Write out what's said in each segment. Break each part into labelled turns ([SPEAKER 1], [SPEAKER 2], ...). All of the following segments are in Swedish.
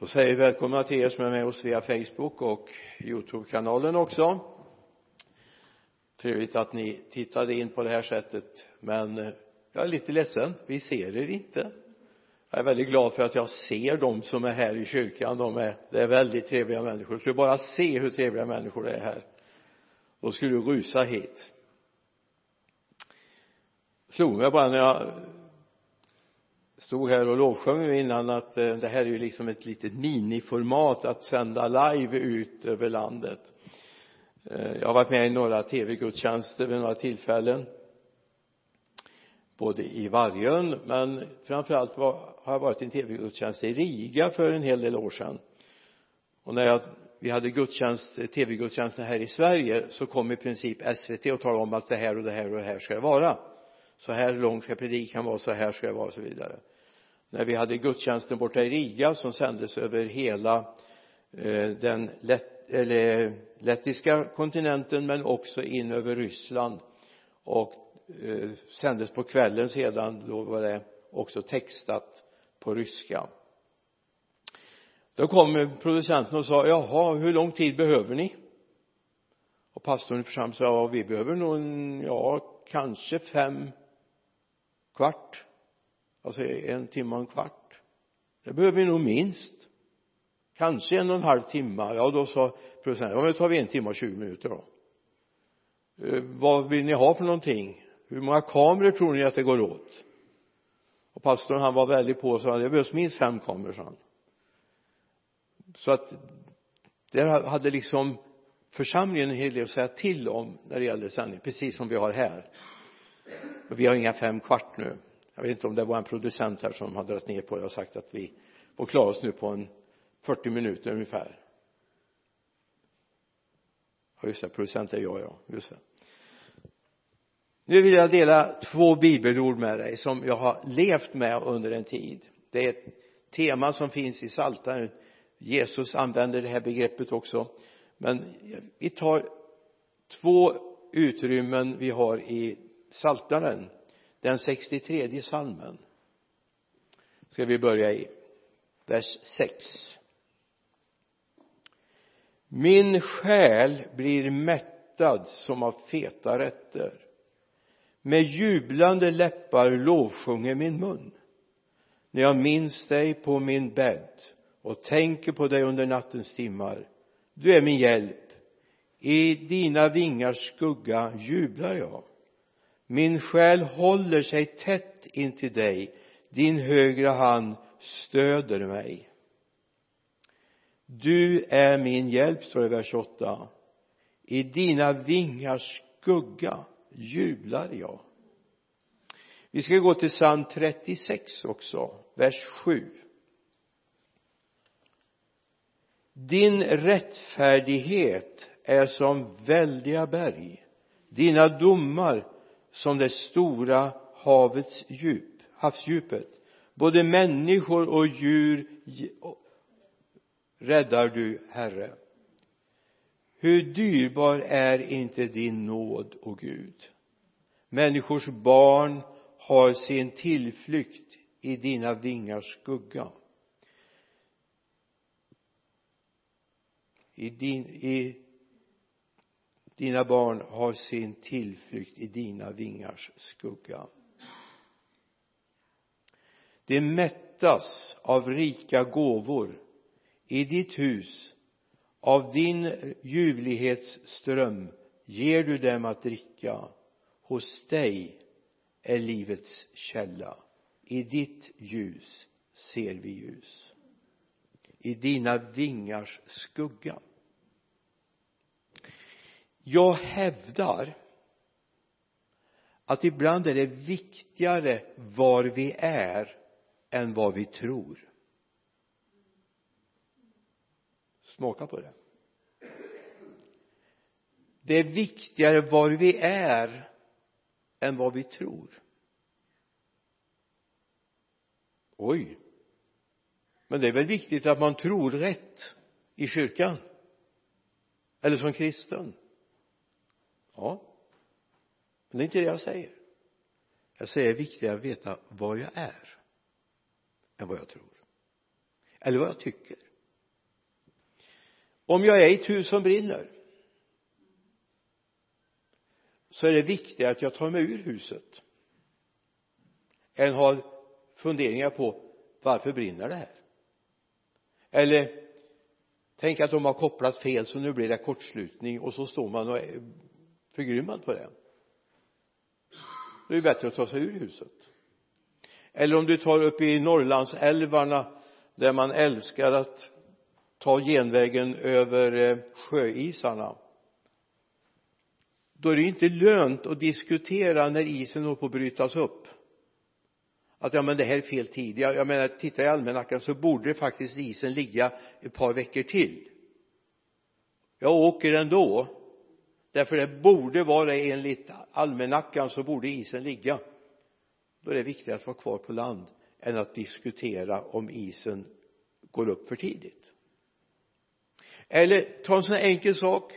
[SPEAKER 1] och säger välkomna till er som är med oss via Facebook och Youtube-kanalen också. Trevligt att ni tittade in på det här sättet men eh, jag är lite ledsen. Vi ser er inte. Jag är väldigt glad för att jag ser dem som är här i kyrkan. De är, det är väldigt trevliga människor. Skulle bara se hur trevliga människor det är här? Då skulle du rusa hit. Slog mig bara när jag stod här och lovsjöng innan att eh, det här är ju liksom ett litet miniformat att sända live ut över landet. Eh, jag har varit med i några tv-gudstjänster vid några tillfällen både i Vargön men framförallt var, har jag varit i en tv-gudstjänst i Riga för en hel del år sedan. Och när jag, vi hade gudstjänst, tv-gudstjänsten här i Sverige så kom i princip SVT och talade om att det här och det här och det här ska det vara. Så här lång ska predikan vara, så här ska det vara och så vidare när vi hade gudstjänsten borta i Riga som sändes över hela eh, den lätt, eller, lettiska kontinenten men också in över Ryssland. Och eh, sändes på kvällen sedan då var det också textat på ryska. Då kom producenten och sa jaha hur lång tid behöver ni? Och pastorn i församlingen sa ja vi behöver nog en, ja kanske fem kvart alltså en timme och en kvart. Det behöver vi nog minst. Kanske en och en halv timme. Ja då sa producenten ja men då tar vi en timme och tjugo minuter då. Eh, vad vill ni ha för någonting? Hur många kameror tror ni att det går åt? Och pastorn han var väldigt på och sa det behövs minst fem kameror sa han. Så att där hade liksom församlingen en hel del att säga till om när det gäller sändning precis som vi har här. Vi har inga fem kvart nu jag vet inte om det var en producent här som har dragit ner på det och sagt att vi får klara oss nu på en 40 minuter ungefär. Ja just det. Producent är jag ja. Just det. Nu vill jag dela två bibelord med dig som jag har levt med under en tid. Det är ett tema som finns i Psaltaren Jesus använder det här begreppet också. Men vi tar två utrymmen vi har i Psaltaren den 63 salmen. Ska vi börja i vers 6 min själ blir mättad som av feta rätter. Med jublande läppar lovsjunger min mun. När jag minns dig på min bädd och tänker på dig under nattens timmar du är min hjälp. I dina vingars skugga jublar jag min själ håller sig tätt intill dig. Din högra hand stöder mig. Du är min hjälp står det i vers 8 i dina vingars skugga jublar jag. Vi ska gå till psalm 36 också vers 7 din rättfärdighet är som väldiga berg. Dina domar som det stora havets djup, havsdjupet. Både människor och djur räddar du herre. Hur dyrbar är inte din nåd o Gud? Människors barn har sin tillflykt i dina vingars skugga. I, din, i dina barn har sin tillflykt i dina vingars skugga. De mättas av rika gåvor i ditt hus. Av din ljuvlighetsström ger du dem att dricka. Hos dig är livets källa. I ditt ljus ser vi ljus. I dina vingars skugga jag hävdar att ibland är det viktigare var vi är än vad vi tror. Smaka på det. Det är viktigare var vi är än vad vi tror. Oj. Men det är väl viktigt att man tror rätt i kyrkan? Eller som kristen? Ja. Men det är inte det jag säger. Jag säger det är viktigare att veta vad jag är än vad jag tror. Eller vad jag tycker. Om jag är i ett hus som brinner så är det viktigare att jag tar mig ur huset än har funderingar på varför brinner det här? Eller tänk att de har kopplat fel så nu blir det kortslutning och så står man och förgrymmad på det. Då är ju bättre att ta sig ur huset. Eller om du tar upp i Norrlandsälvarna där man älskar att ta genvägen över eh, sjöisarna. Då är det inte lönt att diskutera när isen håller på att brytas upp. Att ja men det här är fel tid. Jag, jag menar titta i almanackan så borde faktiskt isen ligga ett par veckor till. Jag åker ändå därför det borde vara enligt almanackan så borde isen ligga. Då är det viktigare att vara kvar på land än att diskutera om isen går upp för tidigt. Eller ta en sån här enkel sak.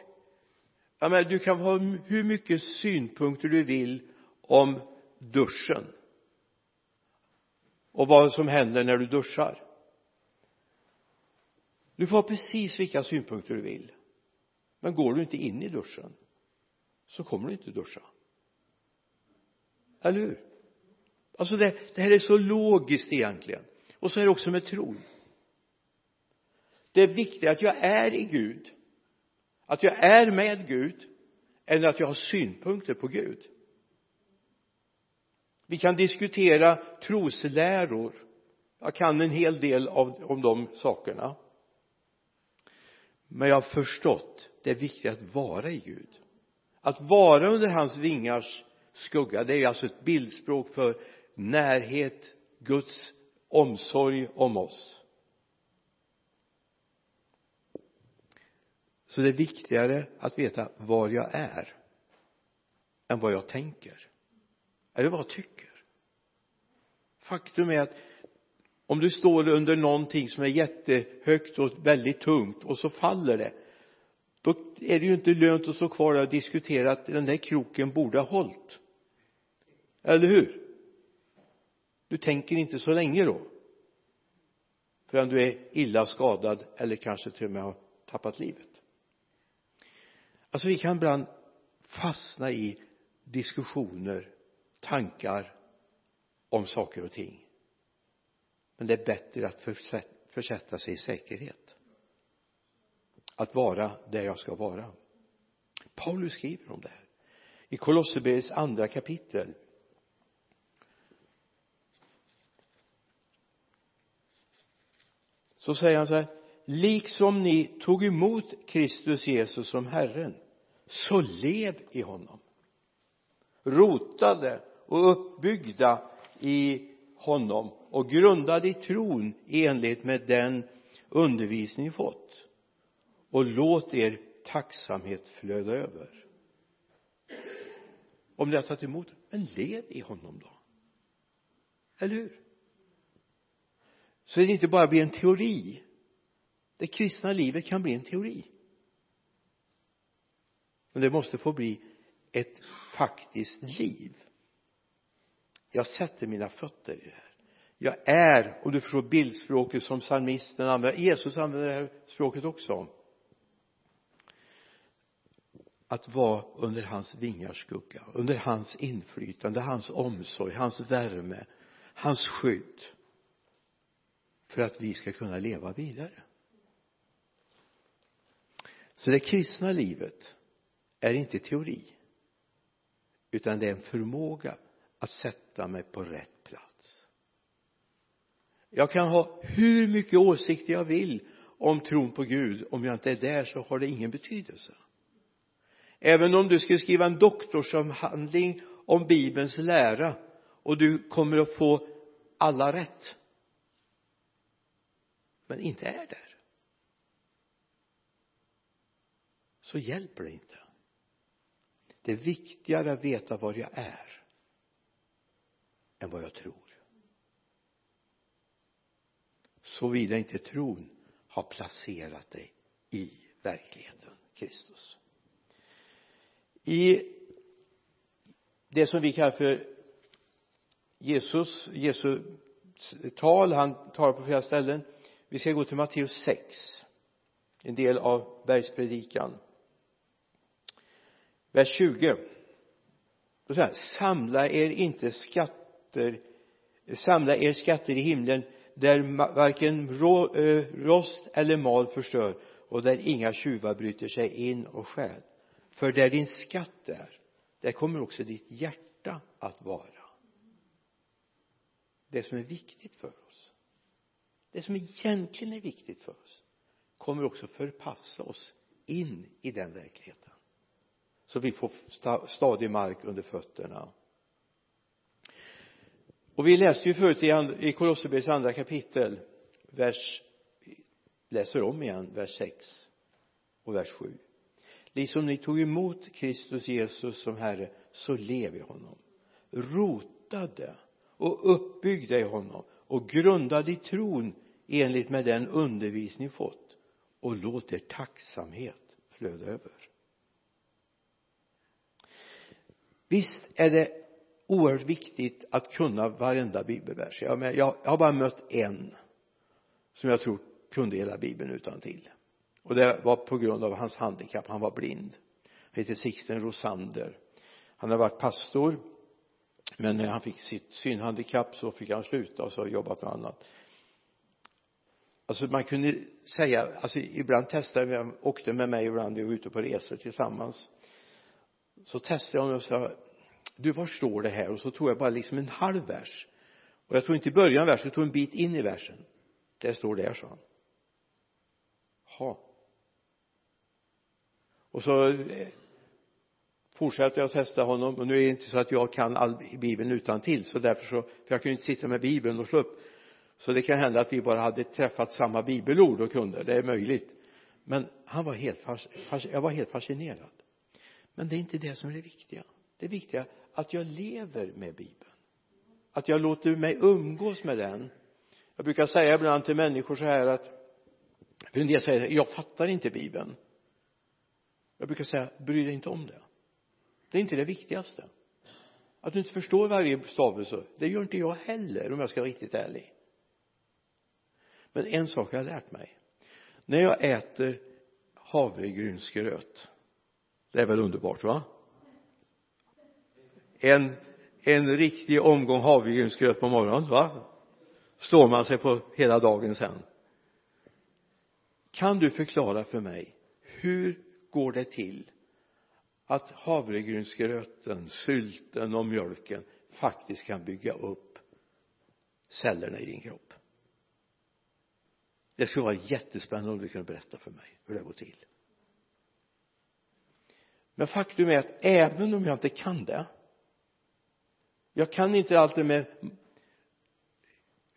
[SPEAKER 1] Jag menar du kan ha hur mycket synpunkter du vill om duschen. Och vad som händer när du duschar. Du får ha precis vilka synpunkter du vill. Men går du inte in i duschen så kommer du inte duscha. Eller hur? Alltså det, det här är så logiskt egentligen. Och så är det också med tron. Det är viktigt att jag är i Gud att jag är med Gud än att jag har synpunkter på Gud. Vi kan diskutera trosläror. Jag kan en hel del av, om de sakerna. Men jag har förstått det är viktigt att vara i Gud att vara under hans vingars skugga det är alltså ett bildspråk för närhet Guds omsorg om oss. Så det är viktigare att veta var jag är än vad jag tänker eller vad jag tycker. Faktum är att om du står under någonting som är jättehögt och väldigt tungt och så faller det då är det ju inte lönt att stå kvar där och diskutera att den där kroken borde ha hållit eller hur? Du tänker inte så länge då. Förrän du är illa skadad eller kanske till och med har tappat livet. Alltså vi kan ibland fastna i diskussioner tankar om saker och ting. Men det är bättre att försätta sig i säkerhet att vara där jag ska vara. Paulus skriver om det här. I Kolosserbrevets andra kapitel. Så säger han så här liksom ni tog emot Kristus Jesus som Herren så lev i honom. Rotade och uppbyggda i honom och grundade i tron i enlighet med den undervisning ni fått och låt er tacksamhet flöda över. Om ni har tagit emot men lev i honom då. Eller hur? Så det inte bara blir en teori. Det kristna livet kan bli en teori. Men det måste få bli ett faktiskt liv. Jag sätter mina fötter i det här. Jag är om du förstår bildspråket som psalmisten använder Jesus använder det här språket också att vara under hans vingars skugga under hans inflytande hans omsorg hans värme hans skydd för att vi ska kunna leva vidare. Så det kristna livet är inte teori utan det är en förmåga att sätta mig på rätt plats. Jag kan ha hur mycket åsikter jag vill om tron på Gud. Om jag inte är där så har det ingen betydelse även om du skulle skriva en doktorsavhandling om bibelns lära och du kommer att få alla rätt. Men inte är där. Så hjälper det inte. Det är viktigare att veta var jag är än vad jag tror. Såvida inte tron har placerat dig i verkligheten Kristus i det som vi kallar för Jesus, Jesu tal, han talar på flera ställen. Vi ska gå till Matteus 6 en del av bergspredikan. Vers 20 då säger han samla er inte skatter samla er skatter i himlen där varken eh, rost eller mal förstör och där inga tjuvar bryter sig in och stjäl för där din skatt är där kommer också ditt hjärta att vara. Det som är viktigt för oss det som egentligen är viktigt för oss kommer också förpassa oss in i den verkligheten. Så vi får stadig mark under fötterna. Och vi läste ju förut i, Kolosserbrevets andra kapitel vers läser om igen vers 6 och vers 7 liksom ni tog emot Kristus Jesus som Herre så lev i honom. Rotade och uppbyggda i honom och grundade i tron enligt med den undervisning fått och låt er tacksamhet flöda över. Visst är det oerhört viktigt att kunna varenda bibelvers. Jag, jag, jag har bara mött en som jag tror kunde hela bibeln utan till och det var på grund av hans handikapp. Han var blind. Han heter Sixten Rosander. Han har varit pastor men när han fick sitt synhandikapp så fick han sluta och så har jobbat med annat. Alltså man kunde säga alltså ibland testade vi åkte med mig ibland vi var ute på resor tillsammans. Så testade jag honom och sa du var står det här? Och så tog jag bara liksom en halv vers. Och jag tog inte i början av versen jag tog en bit in i versen. Det står där sa han. Ha och så eh, fortsätter fortsatte jag att testa honom. Och nu är det inte så att jag kan all bibeln utan till så därför så för jag kunde inte sitta med bibeln och slå upp. Så det kan hända att vi bara hade träffat samma bibelord och kunde det är möjligt. Men han var helt jag var helt fascinerad. Men det är inte det som är det viktiga. Det viktiga är att jag lever med bibeln. Att jag låter mig umgås med den. Jag brukar säga ibland till människor så här att för en del säger jag fattar inte bibeln jag brukar säga bry dig inte om det. Det är inte det viktigaste. Att du inte förstår varje stavelse det gör inte jag heller om jag ska vara riktigt ärlig. Men en sak har jag lärt mig. När jag äter havregrynsgröt det är väl underbart va? En en riktig omgång havregrynsgröt på morgonen va? Står man sig på hela dagen sen. Kan du förklara för mig hur går det till att havregrynsgröten, sylten och mjölken faktiskt kan bygga upp cellerna i din kropp? Det skulle vara jättespännande om du kunde berätta för mig hur det går till. Men faktum är att även om jag inte kan det jag kan inte allt det med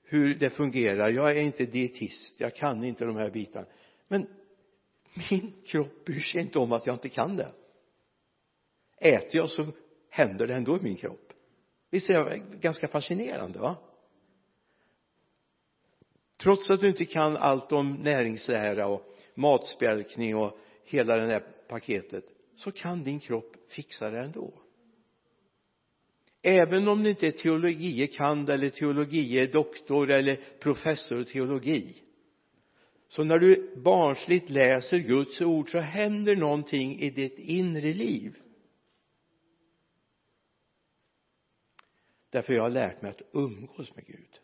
[SPEAKER 1] hur det fungerar. Jag är inte dietist. Jag kan inte de här bitarna. Men min kropp bryr sig inte om att jag inte kan det. Äter jag så händer det ändå i min kropp. Visst är det ganska fascinerande va? Trots att du inte kan allt om näringslära och matspjälkning och hela det här paketet så kan din kropp fixa det ändå. Även om du inte är teologie kand eller teologie doktor eller professor i teologi så när du barnsligt läser Guds ord så händer någonting i ditt inre liv. Därför jag har lärt mig att umgås med Gud.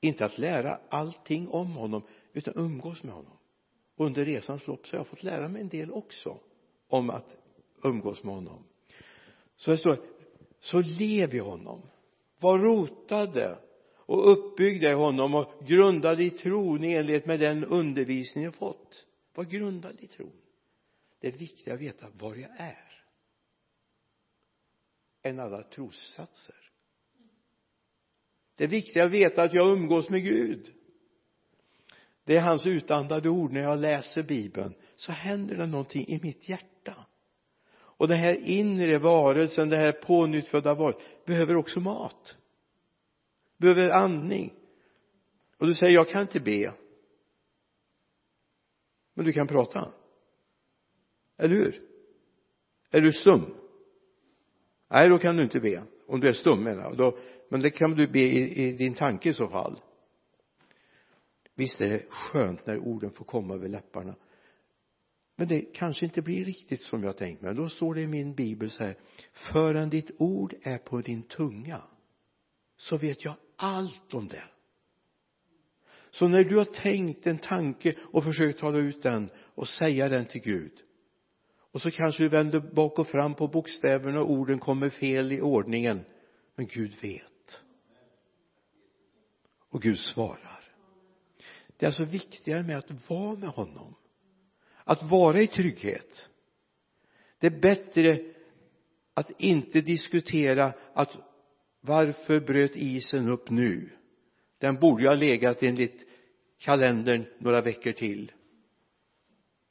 [SPEAKER 1] Inte att lära allting om honom utan umgås med honom. Under resans lopp så har jag fått lära mig en del också om att umgås med honom. Så det står så lev i honom. Var rotade och uppbyggda i honom och grundade i tron i enlighet med den undervisning jag fått. Var grundad i tron? Det är viktigt att veta var jag är. Än alla trossatser. Det är viktigt att veta att jag umgås med Gud. Det är hans utandade ord när jag läser bibeln. Så händer det någonting i mitt hjärta. Och den här inre varelsen, den här pånyttfödda varelsen behöver också mat behöver andning. Och du säger jag kan inte be. Men du kan prata. Eller hur? Är du stum? Nej då kan du inte be. Om du är stum menar jag. Då, men det kan du be i, i din tanke i så fall. Visst är det skönt när orden får komma över läpparna. Men det kanske inte blir riktigt som jag tänkt mig. Då står det i min bibel så här förrän ditt ord är på din tunga så vet jag allt om det. Så när du har tänkt en tanke och försökt tala ut den och säga den till Gud och så kanske du vänder bak och fram på bokstäverna och orden kommer fel i ordningen men Gud vet. Och Gud svarar. Det är alltså viktigare med att vara med honom att vara i trygghet. Det är bättre att inte diskutera att varför bröt isen upp nu? Den borde ju ha legat enligt kalendern några veckor till.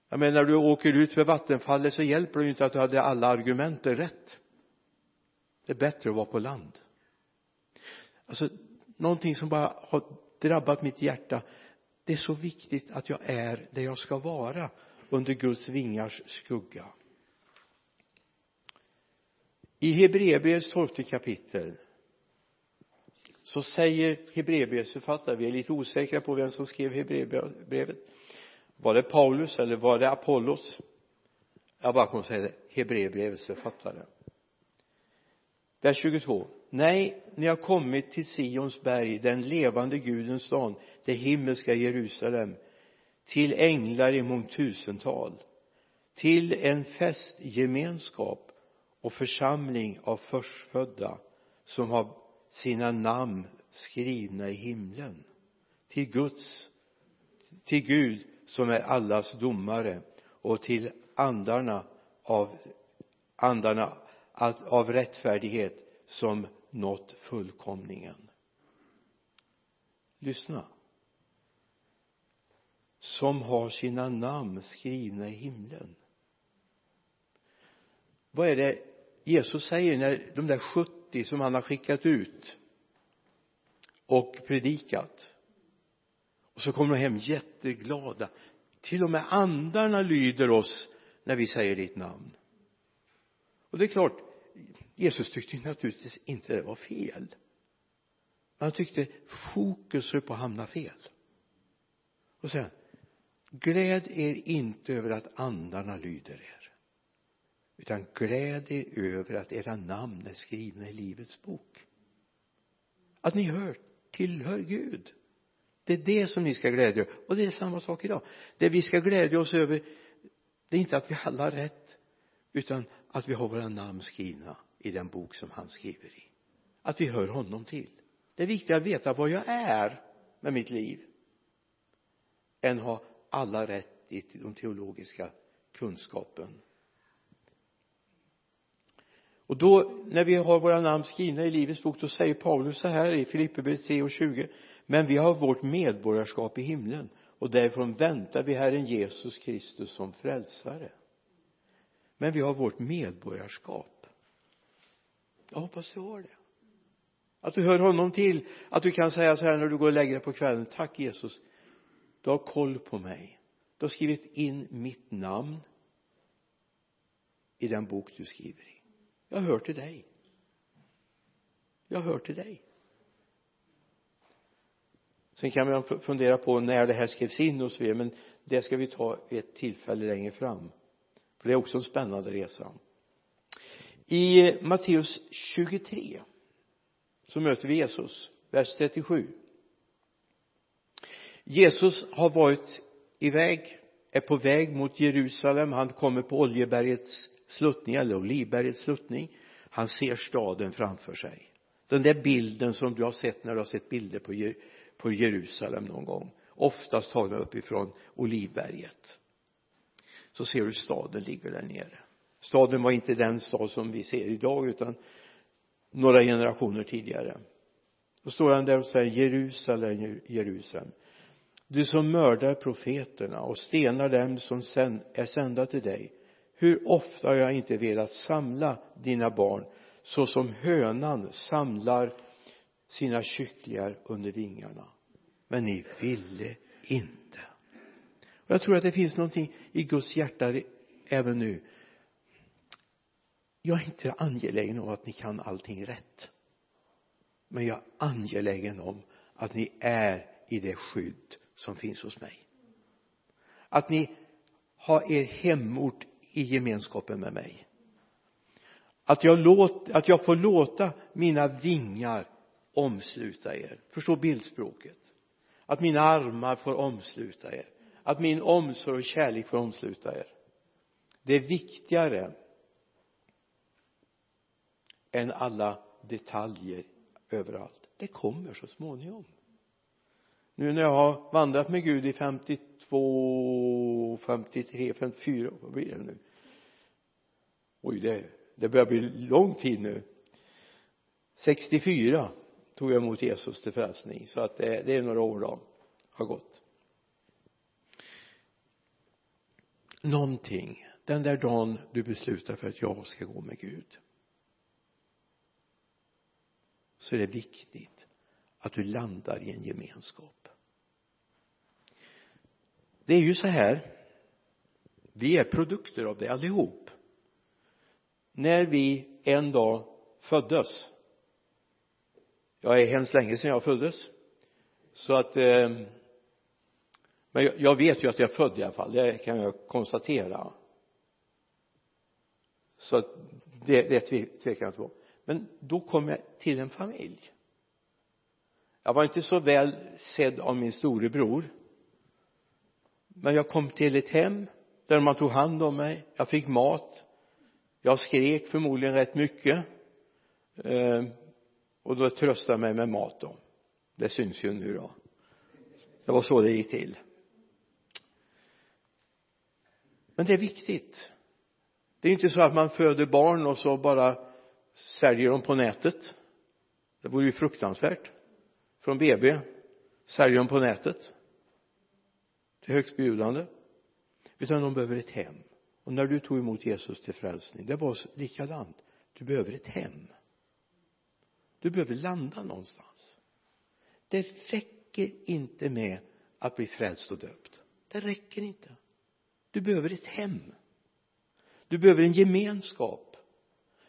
[SPEAKER 1] Jag menar när du åker ut för vattenfallet så hjälper det ju inte att du hade alla argumenten rätt. Det är bättre att vara på land. Alltså någonting som bara har drabbat mitt hjärta det är så viktigt att jag är där jag ska vara under Guds vingars skugga. I Hebreerbrevets tolfte kapitel så säger Hebreerbrevets författare, vi är lite osäkra på vem som skrev Hebreerbrevet. Var det Paulus eller var det Apollos? Jag bara kommer säga det Hebreerbrevets författare vers 22 nej ni har kommit till Sions berg den levande Gudens stad det himmelska Jerusalem till änglar i mångtusental till en festgemenskap och församling av förstfödda som har sina namn skrivna i himlen. Till Guds till Gud som är allas domare och till andarna av andarna av rättfärdighet som nått fullkomningen. Lyssna. Som har sina namn skrivna i himlen. Vad är det Jesus säger när de där 70 som han har skickat ut och predikat. Och så kommer de hem jätteglada. Till och med andarna lyder oss när vi säger ditt namn. Och det är klart Jesus tyckte naturligtvis inte det var fel. Han tyckte fokus höll på att hamna fel. Och sen gläd er inte över att andarna lyder er utan gläd er över att era namn är skrivna i livets bok. Att ni hör tillhör Gud. Det är det som ni ska glädja er och det är samma sak idag. Det vi ska glädja oss över det är inte att vi alla har rätt utan att vi har våra namn skrivna i den bok som han skriver i. Att vi hör honom till. Det är viktigt att veta vad jag är med mitt liv än ha alla rätt i den teologiska kunskapen och då när vi har våra namn skrivna i livets bok då säger Paulus så här i Filipperbrevet 3 och 20 men vi har vårt medborgarskap i himlen och därifrån väntar vi Herren Jesus Kristus som frälsare. Men vi har vårt medborgarskap. Jag hoppas du har det. Att du hör honom till att du kan säga så här när du går och lägger dig på kvällen tack Jesus. Du har koll på mig. Du har skrivit in mitt namn i den bok du skriver i jag hör till dig. Jag hör till dig. Sen kan man fundera på när det här skrevs in och så vidare men det ska vi ta vid ett tillfälle längre fram. För det är också en spännande resa. I Matteus 23 så möter vi Jesus vers 37 Jesus har varit iväg är på väg mot Jerusalem. Han kommer på Oljebergets sluttning eller Olivbergets sluttning han ser staden framför sig. Den där bilden som du har sett när du har sett bilder på, på Jerusalem någon gång oftast tagna uppifrån Olivberget så ser du staden ligger där nere. Staden var inte den stad som vi ser idag utan några generationer tidigare. Då står han där och säger Jerusalem, Jerusalem du som mördar profeterna och stenar dem som är sända till dig hur ofta har jag inte velat samla dina barn så som hönan samlar sina kycklingar under vingarna? Men ni ville inte. Och jag tror att det finns någonting i Guds hjärta även nu. Jag är inte angelägen om att ni kan allting rätt. Men jag är angelägen om att ni är i det skydd som finns hos mig. Att ni har er hemort i gemenskapen med mig. Att jag, låt, att jag får låta mina vingar omsluta er. Förstå bildspråket. Att mina armar får omsluta er. Att min omsorg och kärlek får omsluta er. Det är viktigare än alla detaljer överallt. Det kommer så småningom. Nu när jag har vandrat med Gud i 52 53 54 vad blir det nu? Oj det, det börjar bli lång tid nu. 64 tog jag emot Jesus till frälsning så att det, det är några år då har gått. Någonting den där dagen du beslutar för att jag ska gå med Gud så är det viktigt att du landar i en gemenskap. Det är ju så här vi är produkter av det allihop. När vi en dag föddes jag är hemskt länge sedan jag föddes så att eh, men jag, vet ju att jag är född i alla fall det kan jag konstatera. Så att det, det tvekar jag inte på. Men då kom jag till en familj. Jag var inte så väl sedd av min storebror men jag kom till ett hem där man tog hand om mig. Jag fick mat. Jag skrek förmodligen rätt mycket. Eh, och då tröstade jag mig med mat då. Det syns ju nu då. Det var så det gick till. Men det är viktigt. Det är inte så att man föder barn och så bara säljer dem på nätet. Det vore ju fruktansvärt. Från BB säljer dem på nätet. Till högstbjudande utan de behöver ett hem. Och när du tog emot Jesus till frälsning det var likadant. Du behöver ett hem. Du behöver landa någonstans. Det räcker inte med att bli frälst och döpt. Det räcker inte. Du behöver ett hem. Du behöver en gemenskap.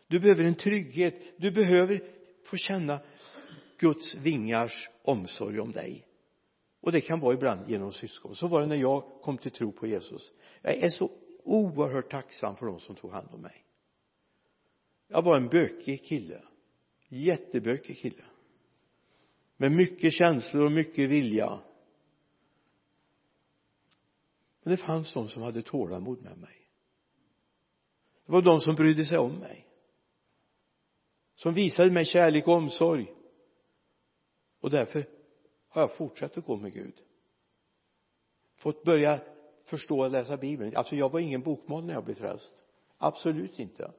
[SPEAKER 1] Du behöver en trygghet. Du behöver få känna Guds vingars omsorg om dig och det kan vara ibland genom syskon. Så var det när jag kom till tro på Jesus. Jag är så oerhört tacksam för de som tog hand om mig. Jag var en bökig kille. Jättebökig kille. Med mycket känslor och mycket vilja. Men det fanns de som hade tålamod med mig. Det var de som brydde sig om mig. Som visade mig kärlek och omsorg. Och därför har jag fortsatt att gå med Gud. Fått börja förstå och läsa bibeln. Alltså jag var ingen bokmal när jag blev frälst. Absolut inte.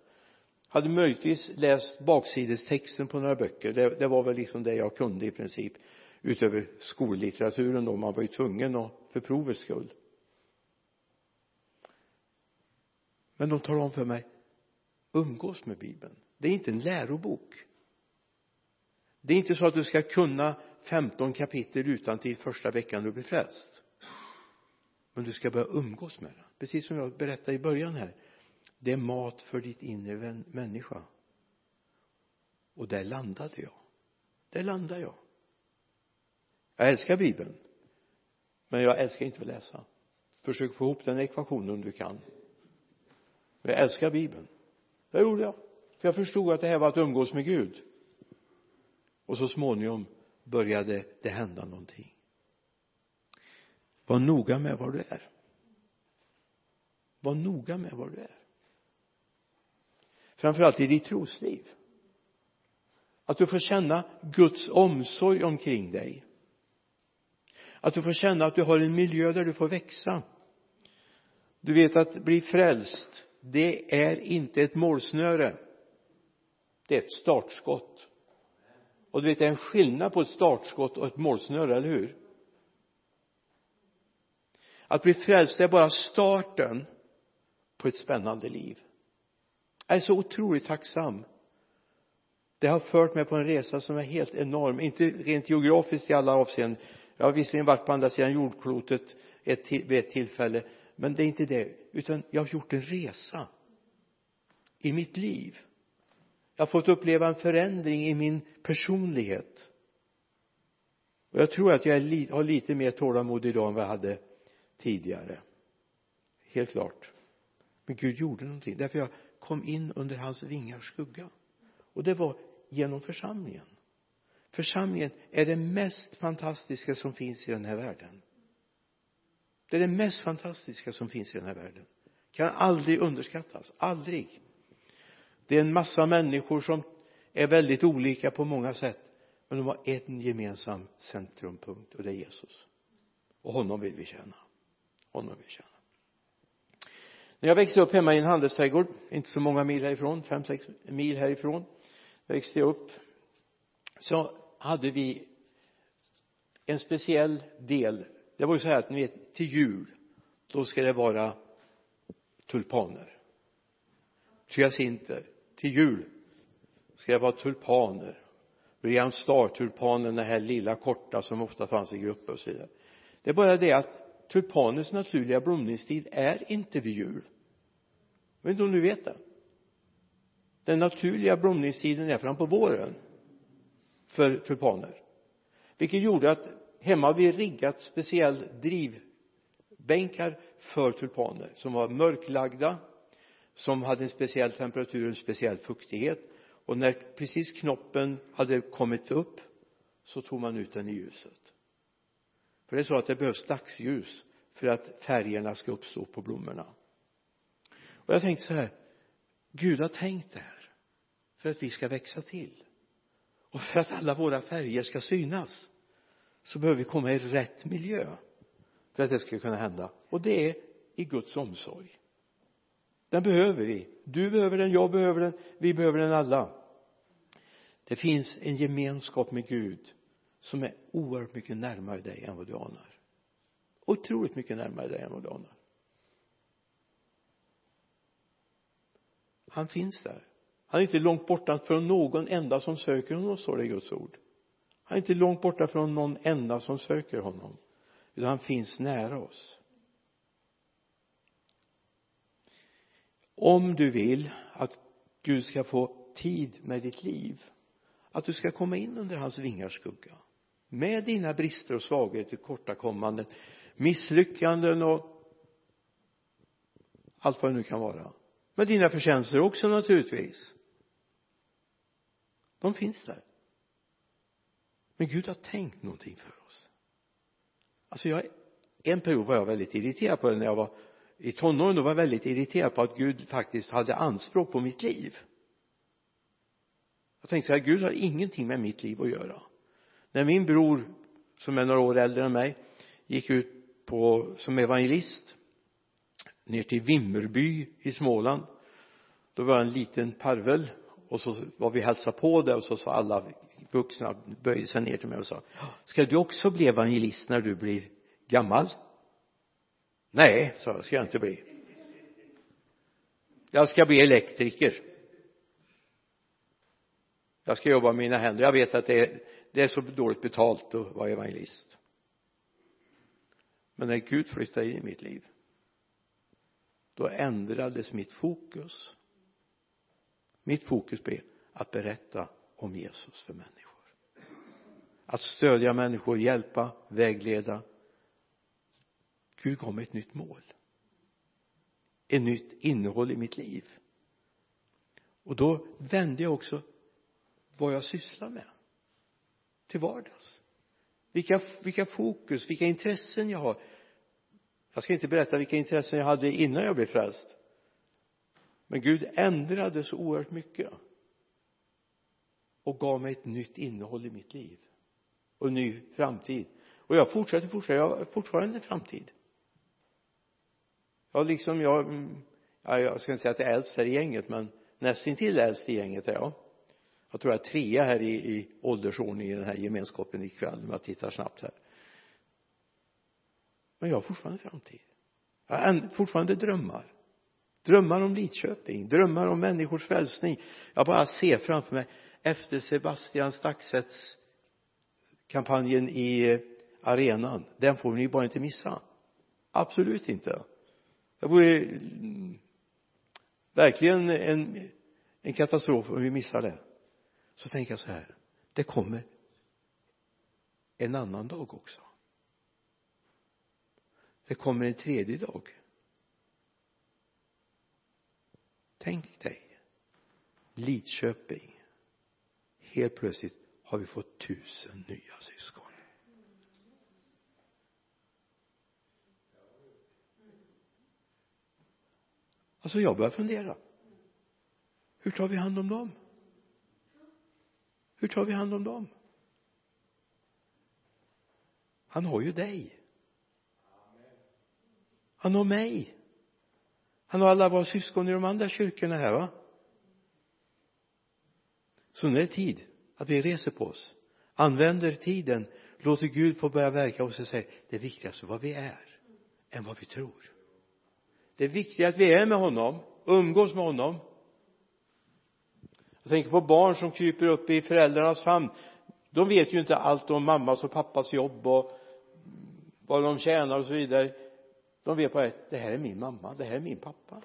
[SPEAKER 1] Hade möjligtvis läst baksidestexten på några böcker. Det, det var väl liksom det jag kunde i princip utöver skollitteraturen då. Man var ju tvungen och för provets skull. Men de talar om för mig umgås med bibeln. Det är inte en lärobok. Det är inte så att du ska kunna 15 kapitel utan till första veckan du blir frälst. Men du ska börja umgås med den. Precis som jag berättade i början här. Det är mat för ditt inre människa. Och där landade jag. Där landade jag. Jag älskar bibeln. Men jag älskar inte att läsa. Försök få ihop den ekvationen om du kan. Men jag älskar bibeln. Det gjorde jag. För jag förstod att det här var att umgås med Gud. Och så småningom började det hända någonting. Var noga med var du är. Var noga med var du är. Framförallt i ditt trosliv. Att du får känna Guds omsorg omkring dig. Att du får känna att du har en miljö där du får växa. Du vet att bli frälst det är inte ett målsnöre. Det är ett startskott och du vet det är en skillnad på ett startskott och ett målsnöre, eller hur? Att bli frälst är bara starten på ett spännande liv. Jag är så otroligt tacksam. Det har fört mig på en resa som är helt enorm inte rent geografiskt i alla avseenden. Jag har visserligen varit på andra sidan jordklotet ett, vid ett tillfälle men det är inte det utan jag har gjort en resa i mitt liv jag har fått uppleva en förändring i min personlighet. Och jag tror att jag har lite mer tålamod idag än vad jag hade tidigare. Helt klart. Men Gud gjorde någonting. Därför jag kom in under hans vingars skugga. Och det var genom församlingen. Församlingen är det mest fantastiska som finns i den här världen. Det är det mest fantastiska som finns i den här världen. Kan aldrig underskattas, aldrig det är en massa människor som är väldigt olika på många sätt men de har en gemensam centrumpunkt och det är Jesus. Och honom vill vi tjäna. Honom vill vi tjäna. När jag växte upp hemma i en handelsträdgård inte så många mil härifrån fem sex mil härifrån växte jag upp så hade vi en speciell del. Det var ju så här att ni vet till jul då ska det vara tulpaner. Hyacinter till jul ska det vara tulpaner. Brian Star-tulpanen den här lilla korta som ofta fanns i grupper och så vidare. Det är bara det att tulpanens naturliga blomningstid är inte vid jul. Jag vet inte om du vet det? Den naturliga blomningstiden är fram på våren för tulpaner. Vilket gjorde att hemma har vi riggat speciell drivbänkar för tulpaner som var mörklagda som hade en speciell temperatur och en speciell fuktighet. Och när precis knoppen hade kommit upp så tog man ut den i ljuset. För det är så att det behövs dagsljus för att färgerna ska uppstå på blommorna. Och jag tänkte så här Gud har tänkt det här för att vi ska växa till. Och för att alla våra färger ska synas så behöver vi komma i rätt miljö för att det ska kunna hända. Och det är i Guds omsorg den behöver vi. Du behöver den, jag behöver den, vi behöver den alla. Det finns en gemenskap med Gud som är oerhört mycket närmare dig än vad du anar. Otroligt mycket närmare dig än vad du anar. Han finns där. Han är inte långt borta från någon enda som söker honom står det i Guds ord. Han är inte långt borta från någon enda som söker honom utan han finns nära oss. Om du vill att Gud ska få tid med ditt liv att du ska komma in under hans vingars skugga med dina brister och svagheter, tillkortakommanden misslyckanden och allt vad det nu kan vara. Med dina förtjänster också naturligtvis. De finns där. Men Gud har tänkt någonting för oss. Alltså jag en period var jag väldigt irriterad på det när jag var i tonåren då var jag väldigt irriterad på att Gud faktiskt hade anspråk på mitt liv. Jag tänkte så här Gud har ingenting med mitt liv att göra. När min bror som är några år äldre än mig gick ut på som evangelist ner till Vimmerby i Småland då var jag en liten parvel och så var vi hälsade på där och så sa alla vuxna böjde sig ner till mig och sa ska du också bli evangelist när du blir gammal? Nej sa jag ska jag inte bli jag ska bli elektriker. Jag ska jobba med mina händer. Jag vet att det är, det är så dåligt betalt att vara evangelist. Men när Gud flyttade in i mitt liv då ändrades mitt fokus. Mitt fokus blev att berätta om Jesus för människor. Att stödja människor, hjälpa, vägleda. Gud gav mig ett nytt mål. Ett nytt innehåll i mitt liv. Och då vände jag också vad jag sysslar med till vardags. Vilka, vilka fokus, vilka intressen jag har. Jag ska inte berätta vilka intressen jag hade innan jag blev frälst. Men Gud ändrade så oerhört mycket och gav mig ett nytt innehåll i mitt liv och en ny framtid. Och jag fortsätter fortsätter jag har fortfarande en framtid jag liksom jag mm, ja, jag ska inte säga att jag är äldst här i gänget men nästintill äldst i gänget är jag. Jag tror jag är trea här i, i åldersordning i den här gemenskapen ikväll om jag tittar snabbt här. Men jag har fortfarande framtid. Jag har fortfarande drömmar. Drömmar om Lidköping drömmar om människors frälsning. Jag bara ser framför mig efter Sebastian Staxets kampanjen i eh, arenan den får ni bara inte missa. Absolut inte det vore mm, verkligen en, en katastrof om vi missar det. Så tänker jag så här det kommer en annan dag också. Det kommer en tredje dag. Tänk dig Lidköping. Helt plötsligt har vi fått tusen nya syskon. Alltså jag börjar fundera. Hur tar vi hand om dem? Hur tar vi hand om dem? Han har ju dig. Han har mig. Han har alla våra syskon i de andra kyrkorna här va? Så nu är det tid att vi reser på oss. Använder tiden. Låter Gud få börja verka och så och säger det är viktigast vad vi är än vad vi tror det är viktigt att vi är med honom umgås med honom. Jag tänker på barn som kryper upp i föräldrarnas famn. De vet ju inte allt om mammas och pappas jobb och vad de tjänar och så vidare. De vet bara att det här är min mamma, det här är min pappa.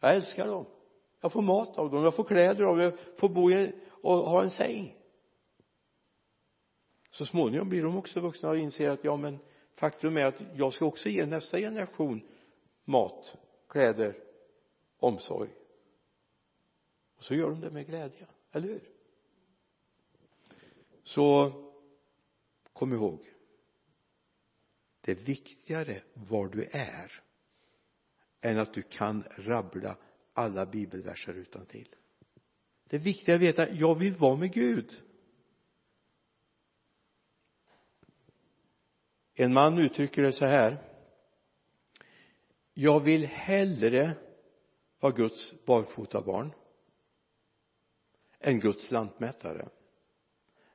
[SPEAKER 1] Jag älskar dem. Jag får mat av dem, jag får kläder av dem, jag får bo i och ha en säng. Så småningom blir de också vuxna och inser att ja men faktum är att jag ska också ge nästa generation mat, kläder, omsorg. Och så gör de det med glädje, eller hur? Så kom ihåg. Det är viktigare var du är än att du kan rabbla alla bibelverser utan till. det är viktigare att veta jag vill vara med Gud. En man uttrycker det så här. Jag vill hellre vara Guds barfotabarn än Guds lantmätare.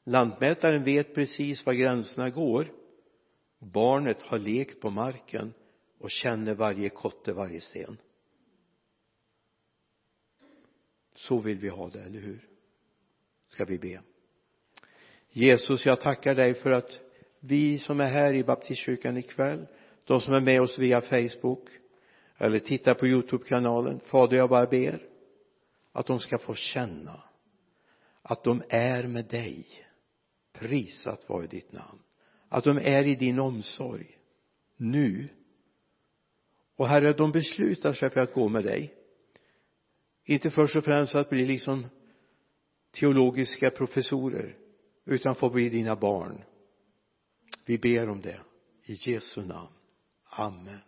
[SPEAKER 1] Lantmätaren vet precis var gränserna går. Barnet har lekt på marken och känner varje kotte, varje sten. Så vill vi ha det, eller hur? Ska vi be? Jesus jag tackar dig för att vi som är här i baptistkyrkan ikväll de som är med oss via Facebook eller tittar på Youtube-kanalen Fader jag bara ber att de ska få känna att de är med dig prisat vare ditt namn. Att de är i din omsorg nu. Och herre de beslutar sig för att gå med dig. Inte först och främst att bli liksom teologiska professorer utan få bli dina barn vi ber om det. I Jesu namn. Amen.